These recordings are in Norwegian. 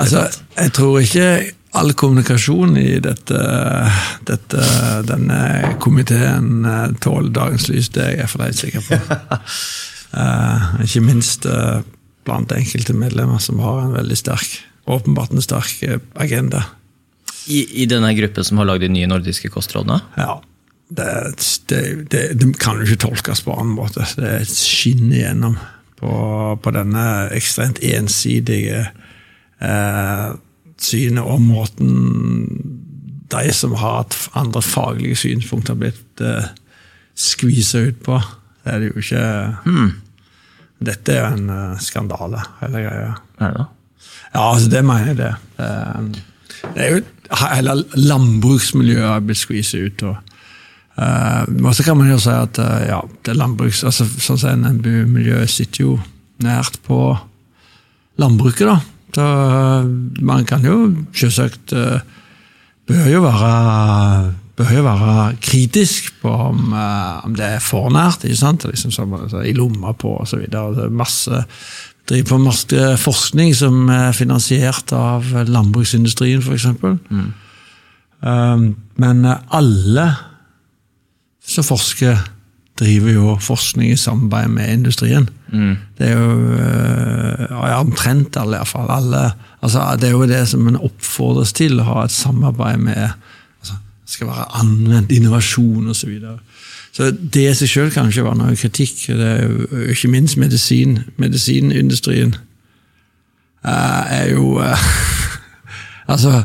Altså, jeg tror ikke all kommunikasjon i dette, dette, denne komiteen eh, tåler dagens lys. Det er jeg for deg sikker på. uh, ikke minst uh, blant enkelte medlemmer som har en veldig sterk, åpenbart en sterk agenda. I, I, denne gruppen som har lagd de nye nordiske kostrådene? Ja. Det, det, det, det, kan jo ikke tolkes på annen måte. Det skinner igjennom på, på denne ekstremt ensidige eh, synet og måten de som har hatt andre faglige synspunkter, har blitt eh, skvisa ut på. Det er det jo ikke hmm. Dette er jo en uh, skandale, hele greia. Er det? Ja, altså det mener jeg det. Uh, det er jo Hele landbruksmiljøet har blitt skvisa ut. og uh, så kan man jo si at uh, ja, det landbruks, altså, sånn NMBU-miljøet sitter jo nært på landbruket. da. Så man kan jo selvsagt Bør jo være bør jo være kritisk på om, om det er for nært. ikke sant? Liksom som, altså, I lomma på osv. Driver på masse forskning som er finansiert av landbruksindustrien, f.eks. Mm. Um, men alle som forsker, driver jo forskning i samarbeid med industrien. Mm. Det er jo uh, ja, omtrent alle, iallfall. Alle, altså, det er jo det som en oppfordres til, å ha et samarbeid med altså, Det skal være anvendt innovasjon osv. Så, så det i seg sjøl kan ikke være noe kritikk. Det er jo ikke minst medisin. Medisinindustrien uh, er jo Altså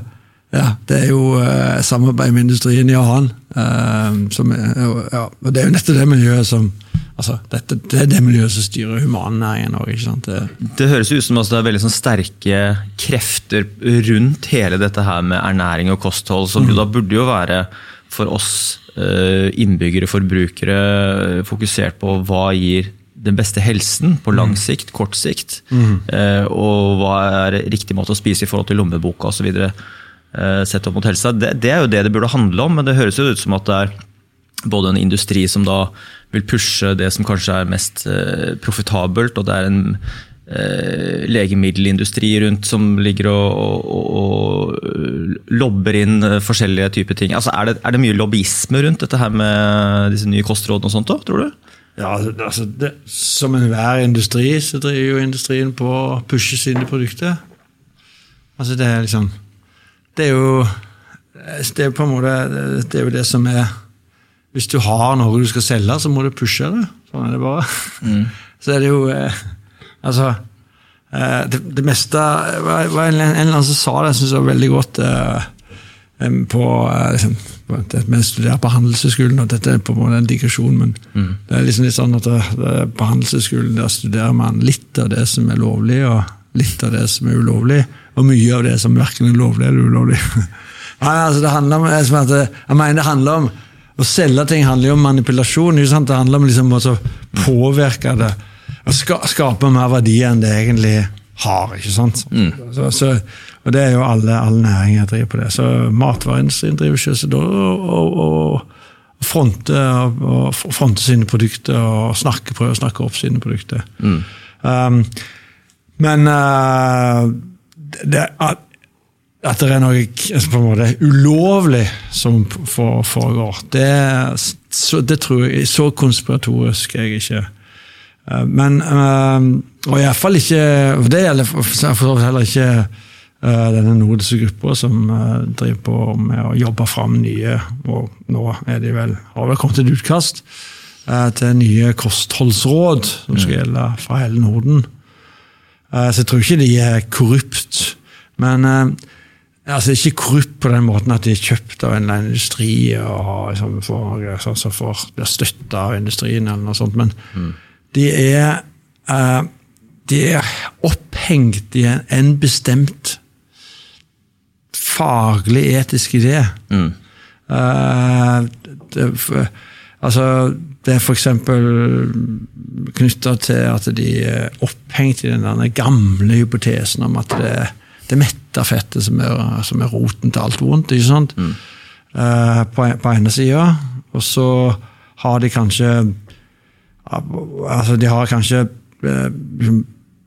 ja, det er jo uh, samarbeid med industrien i annen. Uh, som, ja, og det er jo nettopp det miljøet som altså, dette, det er det miljøet som styrer humannæringen òg. Det, det høres ut som altså, det er veldig sånn, sterke krefter rundt hele dette her med ernæring og kosthold, som mm. jo da burde jo være for oss uh, innbyggere, forbrukere, fokusert på hva gir den beste helsen på lang mm. sikt, kort sikt, mm. og hva er riktig måte å spise i forhold til lommeboka osv. Eh, sett opp mot helsa. Det, det, er jo det det burde handle om, men det høres jo ut som at det er både en industri som da vil pushe det som kanskje er mest eh, profitabelt, og det er en eh, legemiddelindustri rundt som ligger og, og, og lobber inn forskjellige typer ting. Altså, er, det, er, det, mye lobbyisme rundt dette her med disse nye kostrådene og sånt òg, tror du? Ja, altså det, Som enhver industri så driver jo industrien på å pushe sine produkter. Altså det er liksom det er jo det er på en måte det er jo det som er Hvis du har noe du skal selge, så må du pushe det. Sånn er det bare. Mm. Så er det jo eh, Altså eh, det, det, meste var, en, en, eller annen som sa det, jeg syns var veldig godt eh, på liksom, Vi studerer på Handelshøyskolen, og dette er på en måte en digresjon, men mm. det er liksom litt sånn at det, det, på Handelshøyskolen der studerer man litt av det som er lovlig, og litt av det som er ulovlig og mye av det som verken er lovlig eller ulovlig. Nei, altså det handler om, jeg, mener det handler om Å selge ting handler jo om manipulasjon. Det handler om liksom å påvirke det. Å skape mer verdi enn det egentlig har. ikke sant? Mm. Så, så, og det er jo alle, alle næringer driver på det. Så matvareindustrien driver selvsagt og, fronte, og, fronte sine produkter og snakke, prøve å snakke opp sine produkter. Mm. Um, men uh, det, at, at, det er noe altså på en måte ulovlig som foregår, det, så, det tror jeg Så konspiratorisk er jeg ikke. Eh, men eh, Og iallfall ikke Det gjelder for så vidt heller ikke eh, denne nordiske gruppa som driver på med å jobbe fram nye og Nå er de vel, har vel kommet et utkast til nye kostholdsråd som skal mm. gjelde fra hele Norden. Eh, så jeg tror ikke de er korrupt. Men eh, altså ikke korrupt på den måten at de er kjøpt av en eller annen industri og liksom, får, altså, får, blir støtta av industrien, eller noe sånt. Men mm. de er uh, de er opphengt i en, en bestemt faglig etisk idé. Mm. Uh, det, altså det er f.eks. knytta til at de er opphengt i den gamle hypotesen om at det er det metta fettet som er, som er, roten til alt vondt. ikke sant? Mm. Uh, på, på ene sida. Og så har de kanskje Altså, de har kanskje uh,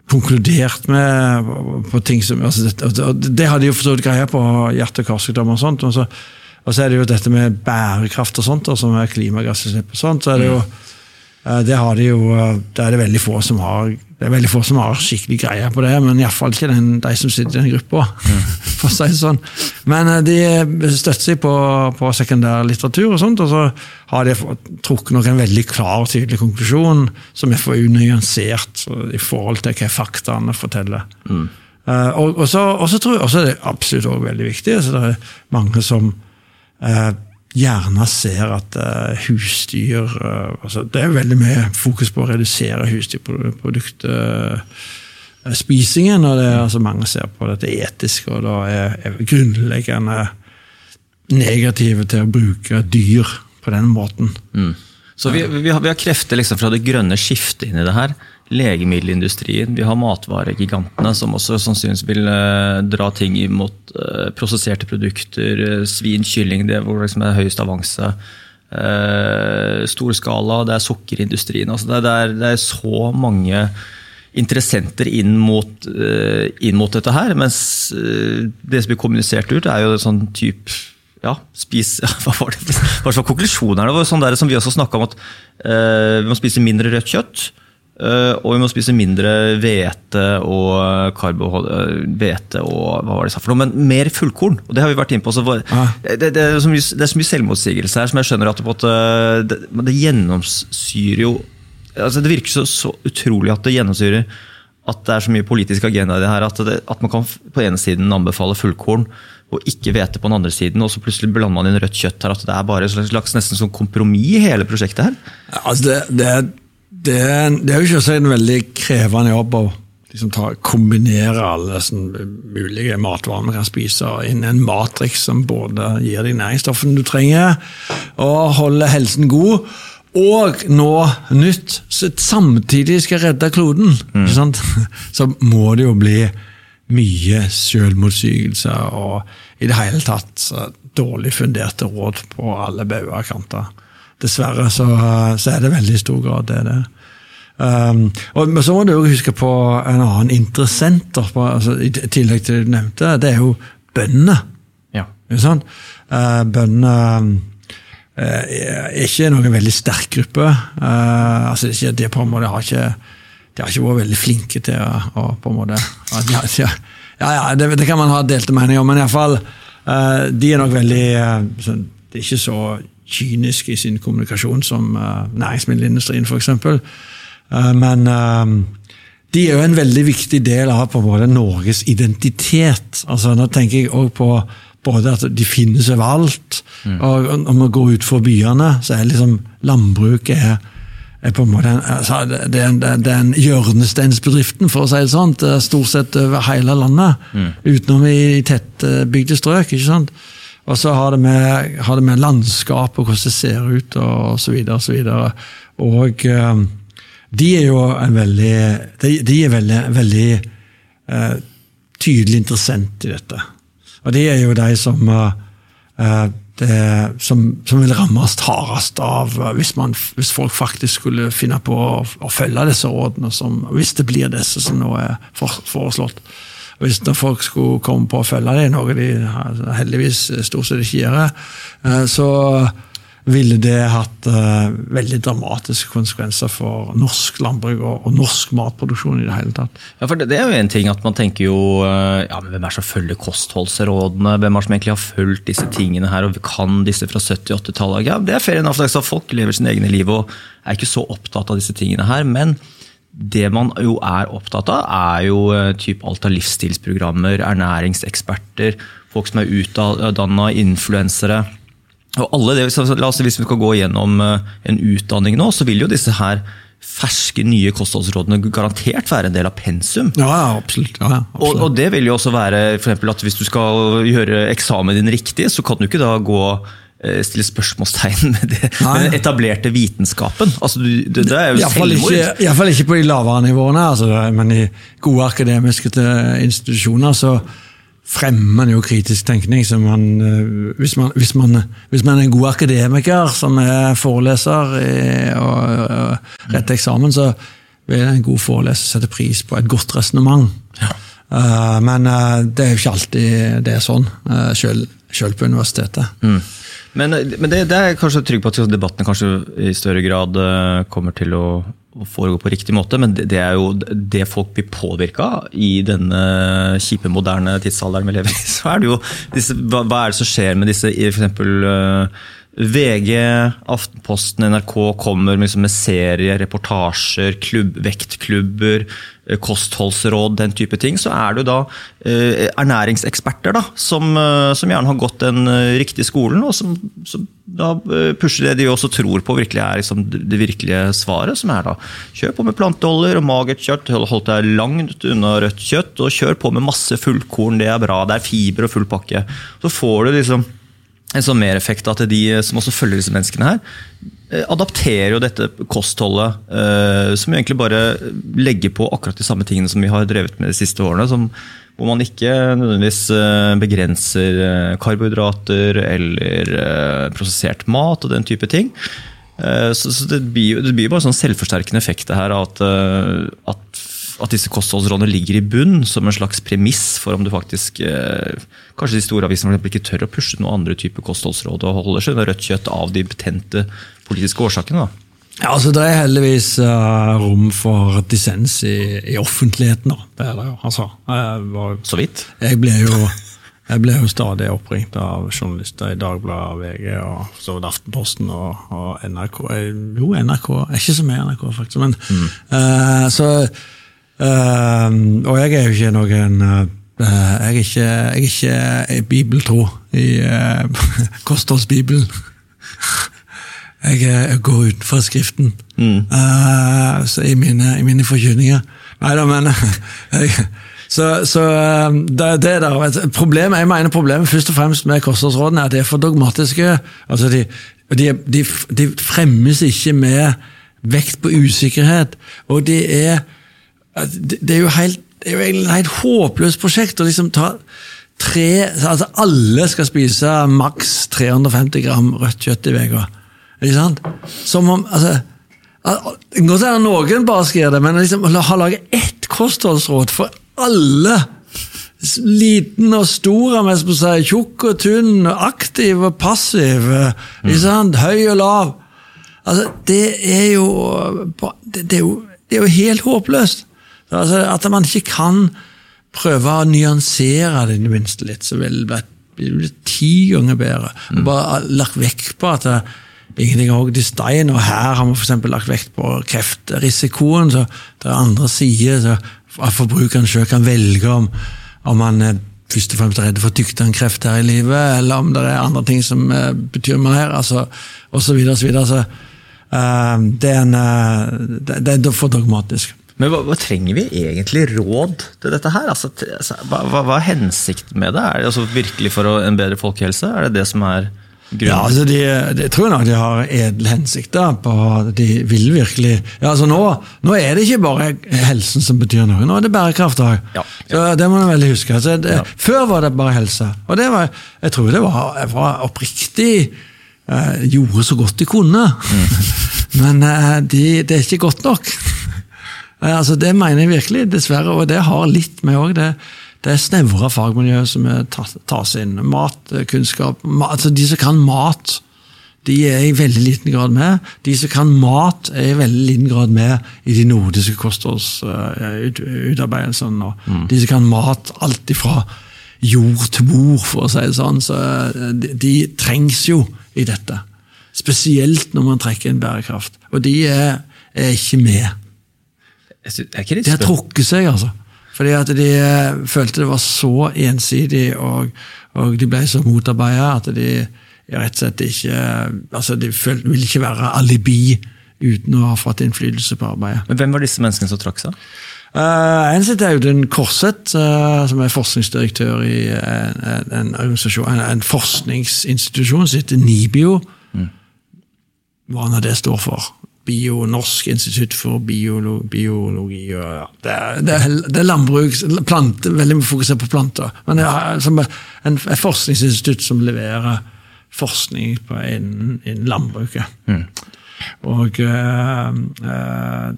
konkludert med på ting som altså det, det har de jo forstått greie på hjerte- og karsykdommer og sånt. Og så, og så, er det jo dette med bærekraft og sånt, og som er klimagassutslipp og sånt. så er det jo eh, det har de jo, det er det veldig få som har det er veldig få som har skikkelig greie på det, men iallfall ikke den, de som sitter i den gruppa. Mm. for å si det sånn. Men eh, de støtter seg på, på sekundærlitteratur, og sånt, og så har de trukket nok en veldig klar og tydelig konklusjon, som er for unyansert i forhold til hva faktaene forteller. Mm. Uh, og, og, så, og, så, tror jeg også det er absolutt også veldig viktig. Altså, det er mange som gjerne ser at uh, husdyr uh, altså Det er veldig mye fokus på å redusere husdyrproduktspisingen. og altså Mange ser på dette etiske og da er, er grunnleggende negative til å bruke dyr på den måten. Mm. Så vi, vi, har, vi, har, krefter liksom fra det grønne skiftet inn i det her legemiddelindustrien, vi har matvaregigantene som også sannsynligvis vil uh, dra ting imot uh, prosesserte produkter, uh, svin, kylling, det hvor det liksom er høyest avanse. Uh, Storskala, det er sukkerindustrien. Altså det, det, er, det, er, så mange interessenter inn mot, inn mot dette her. Mens det som blir kommunisert ut, er jo sånn type ja, spis Hva var det? Hva var konklusjonen her? det? var Sånn der som vi også snakka om, at vi må spise mindre rødt kjøtt. Uh, og vi må spise mindre hvete og hvete og hva var det jeg sa for noe, men mer fullkorn. og Det har vi vært inne på. Var, ah. det, det, er så mye, det selvmotsigelse her som jeg skjønner at det, det, det gjennomsyrer jo altså Det virker så, så, utrolig at det gjennomsyrer at det er så mye politisk agenda i det her. At, at man kan på ene siden anbefale fullkorn og ikke hvete på den andre siden, og så plutselig blander man inn rødt kjøtt her. At det er bare et slags nesten sånn kompromiss i hele prosjektet her. Altså det, det det, det er jo ikke en veldig krevende jobb å liksom ta, kombinere alle sånn, mulige matvarer vi kan spise inn en matriks som både gir deg næringsstoffene du trenger, og holder helsen god. Og nå nytt, samtidig skal redde kloden. Mm. Så må det jo bli mye selvmotsigelse og i det hele tatt dårlig funderte råd på alle bauger kanter dessverre så, så, er det veldig stor grad det. det. Um, og, så må du jo huske på en annen interessent, altså, i tillegg til det du nevnte. Det er jo bøndene. Ja. Sånn? Uh, bøndene uh, er ikke noen veldig sterk gruppe. Uh, altså, det på en måte har ikke de har ikke vært veldig flinke til å, å på en måte Ja, ja, ja det, det, kan man ha delte meninger om, men iallfall uh, De er nok veldig uh, sånn, Det er ikke så kynisk i sin kommunikasjon som uh, næringsmiddelindustrien f.eks. Uh, men uh, de er jo en veldig viktig del av på både Norges identitet. Altså, nå tenker jeg også på både at de finnes overalt, mm. og om vi går ut for byene, så er liksom landbruket er på en måte altså, den, den, en, det er en hjørnesteinsbedriften, for å si det sånn, stort sett over hele landet. Mm. Utenom i, i tettbygde strøk. ikke sant? Og så har det med, har det med landskap og hvordan det ser ut og så videre og så videre. Og um, de er jo en veldig De, de er veldig, veldig uh, tydelig interessent i dette. Og de er jo de som uh, det, som, som, vil rammes hardest av hvis, man, hvis, folk faktisk skulle finne på å, å følge disse rådene, som, hvis det blir disse som nå er foreslått. Hvis folk skulle komme på å følge det, noe de heldigvis stort sett ikke gjør, eh, så ville det hatt uh, veldig dramatiske konsekvenser for norsk landbruk og, og, norsk matproduksjon i det hele tatt. Ja, for det, det, er jo en ting at man tenker jo uh, ja, men Hvem er som følger kostholdsrådene? Hvem er som egentlig har fulgt disse tingene her og kan disse fra 70-80-tallet? Ja, det er fair enough. Folk lever sine egne liv og er ikke så opptatt av disse tingene her. men det man jo er opptatt av, er jo eh, typ alt av livsstilsprogrammer, ernæringseksperter, folk som er utdanna, influensere. Og alle det, oss Hvis vi skal gå gjennom eh, en utdanning nå, så vil jo disse her ferske, nye kostholdsrådene garantert være en del av pensum. Ja, absolutt. Ja, absolutt. Og, og, det vil jo også være for at hvis du skal gjøre eksamen din riktig, så kan du ikke da gå Eh, stille spørsmålstegn med, det, den etablerte vitenskapen. Altså, det, det er jo Iallfall ikke, i fall ikke på de lavere nivåene, altså, men i gode akademiske institusjoner så fremmer man jo kritisk tenkning. Man, eh, hvis, man, hvis, man, hvis, man, er en god akademiker som er foreleser og, og retter eksamen, så vil en god foreleser sette pris på et godt resonnement. Eh, men uh, det er jo ikke alltid det er sånn, uh, selv, på universitetet. Mm. Men, men det, det, er kanskje trygg på at debattene kanskje i større grad kommer til å, å foregå på riktig måte, men det, det, er jo det folk blir påvirka i denne kjipe, moderne tidsalderen vi lever i. Så er det jo disse, hva, hva, er det som skjer med disse f.eks. Uh, VG, Aftenposten, NRK kommer liksom med serier, reportasjer, klubb, vektklubber, eh, kostholdsråd, den type ting. Så er det da eh, ernæringseksperter da, som, eh, som, gjerne har gått den riktige skolen, og som, som da pusher det de også tror på virkelig er liksom det virkelige svaret, som er da kjør på med planteoljer og magert kjøtt, hold deg langt unna rødt kjøtt, og kjør på med masse fullkorn, det er bra, det er fiber og full pakke. Så får du liksom en sånn mereffekt at de som også følger disse menneskene her, eh, adapterer jo dette kostholdet, eh, som egentlig bare legger på akkurat de samme tingene som vi har drevet med de siste årene. Som, hvor man ikke nødvendigvis eh, begrenser karbohydrater eller prosessert mat og den type ting. Så det, blir, det blir bare sånn selvforsterkende effekt det her at, at at disse kostholdsrådene ligger i bunn som en slags premiss for om du faktisk eh, Kanskje de store avisene ikke tør å pushe noen andre typer kostholdsråd og holder seg under rødt kjøtt av de betente politiske årsakene. da. Ja, altså Det er heldigvis uh, rom for dissens i, i offentligheten. da. Det er det jo. altså. Var, Så vidt? Jeg ble jo... Jeg ble jo stadig oppringt av journalister i Dagbladet, VG og så Aftenposten og, og NRK. Jo, NRK. Er ikke så mye NRK, faktisk. Men, mm. uh, så Uh, og jeg er jo ikke noen uh, jeg, er ikke, jeg er ikke bibeltro i uh, kostholdsbibelen. jeg, jeg, går utenfor Skriften mm. i, mine, i mine forkynninger. Nei da, men jeg, så, så det, det der, problemet, Jeg mener problemet først og fremst med kostholdsrådene er at de er for dogmatiske. Altså de, de, de, de fremmes ikke med vekt på usikkerhet. og de er det er jo helt, det er jo egentlig et helt håpløst prosjekt å liksom ta tre altså Alle skal spise maks 350 gram rødt kjøtt i uka. Ikke sant? Som om altså, Det kan godt hende noen bare skal gjøre det, men liksom, ha laget ett kostholdsråd for alle. Liten og stor, jeg skal si, tjukk og tynn, aktiv og passiv. Ikke sant? Høy og lav. Altså, det er jo Det, det, er, jo, det er jo helt håpløst. Altså, at man ikke kan prøve å nyansere det i det minste litt, så vil det bli ti ganger bedre. Mm. Bare lagt vekt på at det, ingenting er hogd i stein, og her har vi f.eks. lagt vekt på kreftrisikoen. så Det er andre sider, så at forbrukeren selv kan velge om, om man er først og fremst redd for tykktarmkreft her i livet, eller om det er andre ting som uh, betyr mer, altså, osv. osv. Så, uh, det, er en, uh, det, det er for dogmatisk. Men hva, hva, trenger vi egentlig råd til dette her? Altså, hva, hva, hva, er hensikten med det? Er det altså virkelig for en bedre folkehelse? Er det det som er grunnen? Ja, altså de, de, tror nok de har edle hensikter. på De vil virkelig ja, altså nå, nå, er det ikke bare helsen som betyr noe, nå er det bærekraft òg. Ja, ja. Så Det må man veldig huske. Altså, det, før var det bare helse. Og det var, jeg tror det var, var oppriktig eh, Gjorde så godt de kunne. Mm. Men eh, de, det er ikke godt nok. Eh, altså, det mener jeg virkelig, dessverre. Og det har litt med òg det, det snevre fagmiljøet som tas inn. Matkunnskap altså De som kan mat, de er i veldig liten grad med. De som kan mat, er i veldig liten grad med i de nordiske kostholdsutarbeidelsene. Uh, mm. De som kan mat, alt ifra jord til bord, for å si det sånn. Så eh, de, de trengs jo i dette. Spesielt når man trekker inn bærekraft. Og de er, er ikke med. De har trukket seg, altså. Fordi at de eh, følte det var så ensidig, og, og de ble så motarbeida at de rett og slett ikke altså De følte, ville ikke være alibi uten å ha fått innflytelse på arbeidet. Men Hvem var disse menneskene som trakk seg? Uh, en sitter Audun Korseth, uh, som er forskningsdirektør i en, en, en, en forskningsinstitusjon som heter NIBIO. Mm. Hva nå det står for. Bio, Norsk institutt for biolo, biologi og ja. det, er, det, er, det, er, landbruk, plante, veldig fokusert på planter. Men det er som en, en forskningsinstitutt som leverer forskning innen, innen landbruket. Mm. Og eh,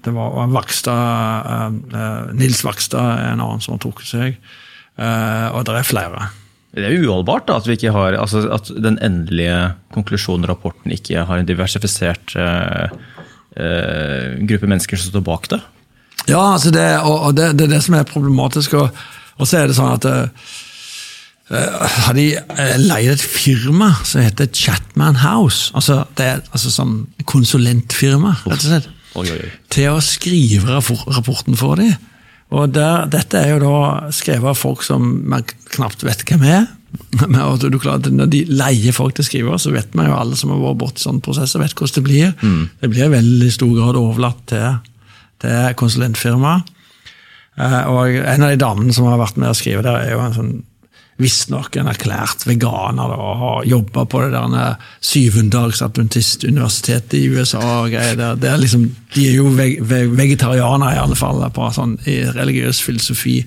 det var Vakstad, eh, Nils Vakstad er en annen som har trukket seg. Og det er flere. Det er uholdbart da, at, har, altså, at den endelige konklusjonen og rapporten ikke har en diversifisert gruppe mennesker som står bak det. Ja, altså det, og, det, det er det som er problematisk. Og, og så er det sånn at eh, har de eh, leid et firma som heter Chatman House. Altså, det er altså sånn konsulentfirma, rett og slett. Oi, oi, oi. Til å skrive rapporten for dem. Og der, dette er jo da skrevet av folk som man knapt vet hvem er. Men du klarer, at når de leier folk til å skrive, så vet man jo alle som har vært borti sånne prosesser, vet hvordan det blir. Det blir i veldig stor grad overlatt til, til konsulentfirmaet. Eh, Og en av de damene som har vært med å skrive der, er jo en sånn visstnok en erklært veganer da, og jobba på det der syvendagsadventistuniversitetet i USA. og greier der. Er liksom, de er jo veg veg vegetarianere, i alle fall, på sånn, i religiøs filosofi.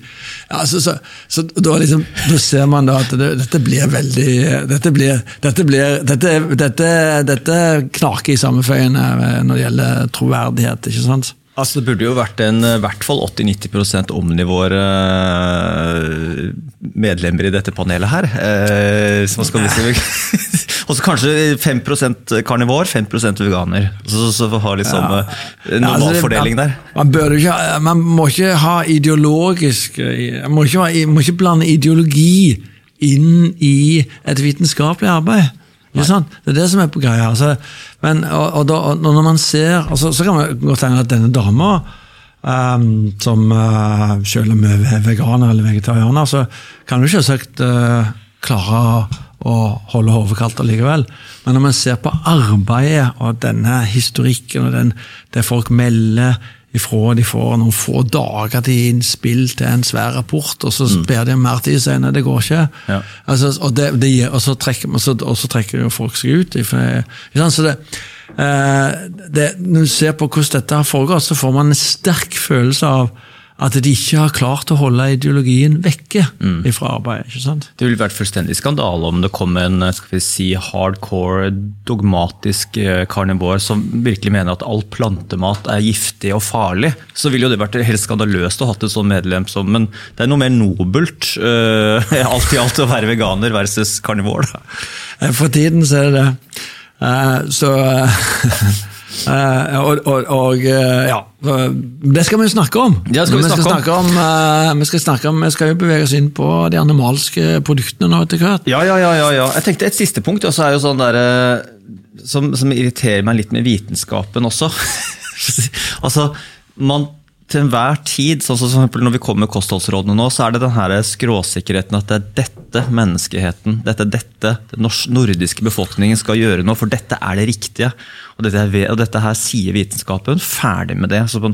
Ja, så, så, så da, liksom, da ser man da at det, dette blir veldig Dette blir, dette blir dette, dette, dette knaker i sammenføyene når det gjelder troverdighet. ikke sant? Altså, det burde jo vært en i hvert fall 80-90 omnivåere eh, medlemmer i dette panelet her. Eh, som skal vi Og så kanskje 5% karnivor, 5% veganer. Så, så så har litt sånn eh, Ja, altså, normalfordeling der. Man, ikke, ha- man må ikke ha ideologisk Man må ikke, man må ikke blande ideologi inn i et vitenskapelig arbeid. Ikke sant? Det er det som er på greia. Altså, men, og, og, da, og når man ser altså, Så kan man godt tenke at denne dama um, som uh, selv om hun er veganer eller vegetarianer, så kan hun selvsagt uh, klare å holde hodet kaldt allikevel. Men når man ser på arbeidet og denne historikken og den, det folk melder ifra de får noen få dager til innspill til en svær rapport, og så ber de om mer tid senere. Det går ikke. Ja. Altså, og, det, det og, så trekker, og, så, og så trekker jo folk seg ut. Så det, eh, det, når du ser på hvordan dette har foregått, så får man en sterk følelse av at de ikke har klart å holde ideologien vekke fra arbeidet. ikke sant? Det ville vært fullstendig skandale om det kom en skal vi si, hardcore, dogmatisk eh, karnivor som virkelig mener at all plantemat er giftig og farlig. Så ville jo det vært helt skandaløst å ha hatt et sånt medlem som Men det er noe mer nobelt uh, alt i alt å være veganer versus karnivor. Da. Eh, For tiden så er det det. Uh, så eh, og, og, og eh, ja, det skal vi snakke om. Ja, skal vi snakke om. snakke om, eh, vi skal snakke om, vi skal jo bevege oss inn på de animalske produktene nå etter hvert. Ja, ja, ja, ja, ja. Jeg tenkte Et siste punkt også er jo sånn der, eh, som, som irriterer meg litt med vitenskapen også. altså, man til enhver tid, sånn som for når vi kommer med kostholdsrådene nå, så er det den skråsikkerheten at det er dette menneskeheten, dette, dette den nordiske befolkningen skal gjøre nå, for dette er det riktige. Og dette, er, og dette her sier vitenskapen. Ferdig med det. Så man,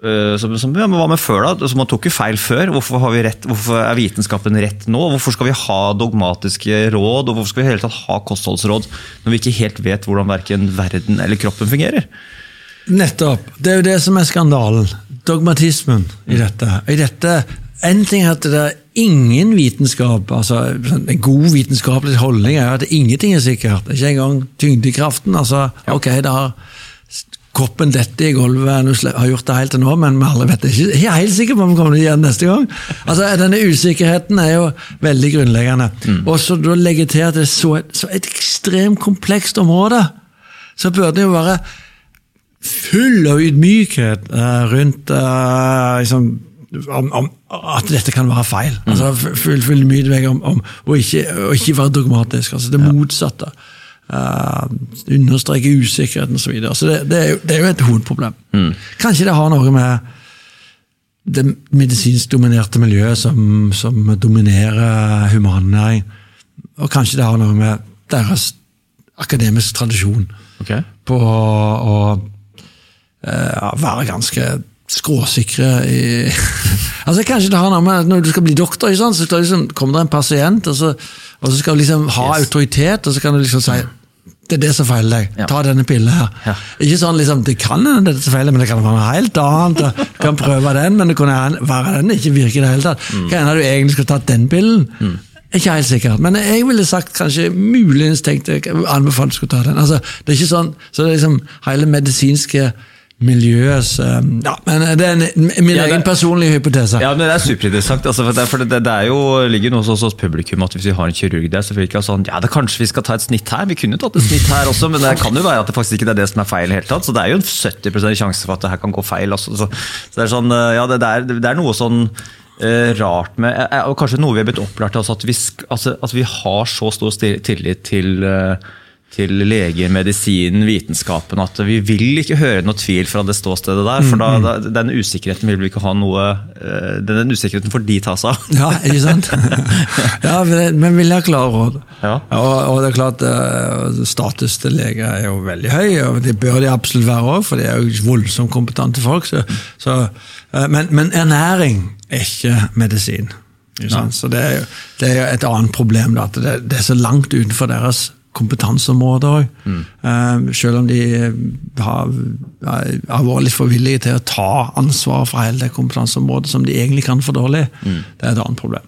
øh, så, så, ja, men Hva med før, da? Så man tok jo feil før. Hvorfor, har vi rett, hvorfor er vitenskapen rett nå? Hvorfor skal vi ha dogmatiske råd, og hvorfor skal vi hele tatt ha kostholdsråd når vi ikke helt vet hvordan verken verden eller kroppen fungerer? Nettopp. Det er jo det som er skandalen. Dogmatismen i dette. I dette en ting er at det er ingen vitenskap, altså En god vitenskapelig holdning er at ingenting er sikkert. Ikke engang tyngdekraften. altså, Ok, det har kroppen dette i gulvet, du har gjort det helt til nå, men vi alle vet det ikke. Jeg er helt sikker på om vi kommer det neste gang. Altså, Denne usikkerheten er jo veldig grunnleggende. Og så da legge til at det er så, så et ekstremt komplekst område, så burde det jo være full av ydmykhet eh, rundt eh, liksom, om, om at dette kan være feil. Altså, full, full ydmykhet om, om å, ikke, å ikke være dogmatisk. altså Det motsatte. Uh, understreke usikkerheten osv. Så, videre. så det, det, er jo, det er jo et hovedproblem. Kanskje det har noe med det medisinsk dominerte miljøet som, som dominerer humannæring. Og kanskje det har noe med deres akademiske tradisjon på å eh, være ganske skråsikre i Altså Kanskje det har noe med at når du skal bli doktor, så skal liksom, kommer det en pasient, og så, og så skal du liksom ha Yes. autoritet, og så kan du liksom si det er det som feiler deg. Ja. Ta denne pillen her. Ja. Ikke sånn liksom, Det kan hende det er feiler, men det kan være noe helt annet. Du kan prøve den, men det kunne være den ikke virker i det hele tatt. Mm. Kan hende du egentlig skulle tatt den pillen. Mm. ikke helt sikkert, men jeg ville sagt kanskje muligens tenkt jeg anbefalt skulle ta den. Altså, det er ikke sånn, så det er liksom hele medisinske miljøets eh, Ja, men det er en, min Ja, det- egen personlige hypotese. Ja, men Det er superinteressant. Altså, for det, for det, det er jo, ligger noe hos oss publikum at hvis vi har en kirurg der, så vil vi ikke sånn Ja, det kanskje vi skal ta et snitt her. Vi kunne tatt et snitt her også, men det kan jo være at det faktisk ikke er det som er feil. i hele tatt, Så det er jo en 70% sjanse for at det her kan gå feil. også. Så, så det er sånn, eh, ja, det, det, er, det er noe sånn Uh, rart med uh, Og kanskje noe vi er blitt opplært til, altså at, vi, altså, at vi har så stor tillit til eh, til leger, medisinen, vitenskapen. At vi vil ikke høre noe tvil fra det ståstedet der. For da, da, den usikkerheten vil vi ikke ha noe eh, Den usikkerheten får de ta seg av. Ja, ikke sant? ja, men vi vil ha klare råd. Ja. Og, og det er klart, eh, status til leger er jo veldig høy, og det bør de absolutt være òg, for de er jo voldsomt kompetente folk. Så, så, eh, men, men ernæring er ikke medisin. Sant? Så det er, jo, det er jo et annet problem, da, at det, det er så langt utenfor deres kompetanseområder òg. selv om de har, har vært litt for villige til å ta ansvar for hele det kompetanseområdet som de egentlig kan for dårlig. Det er et annet problem.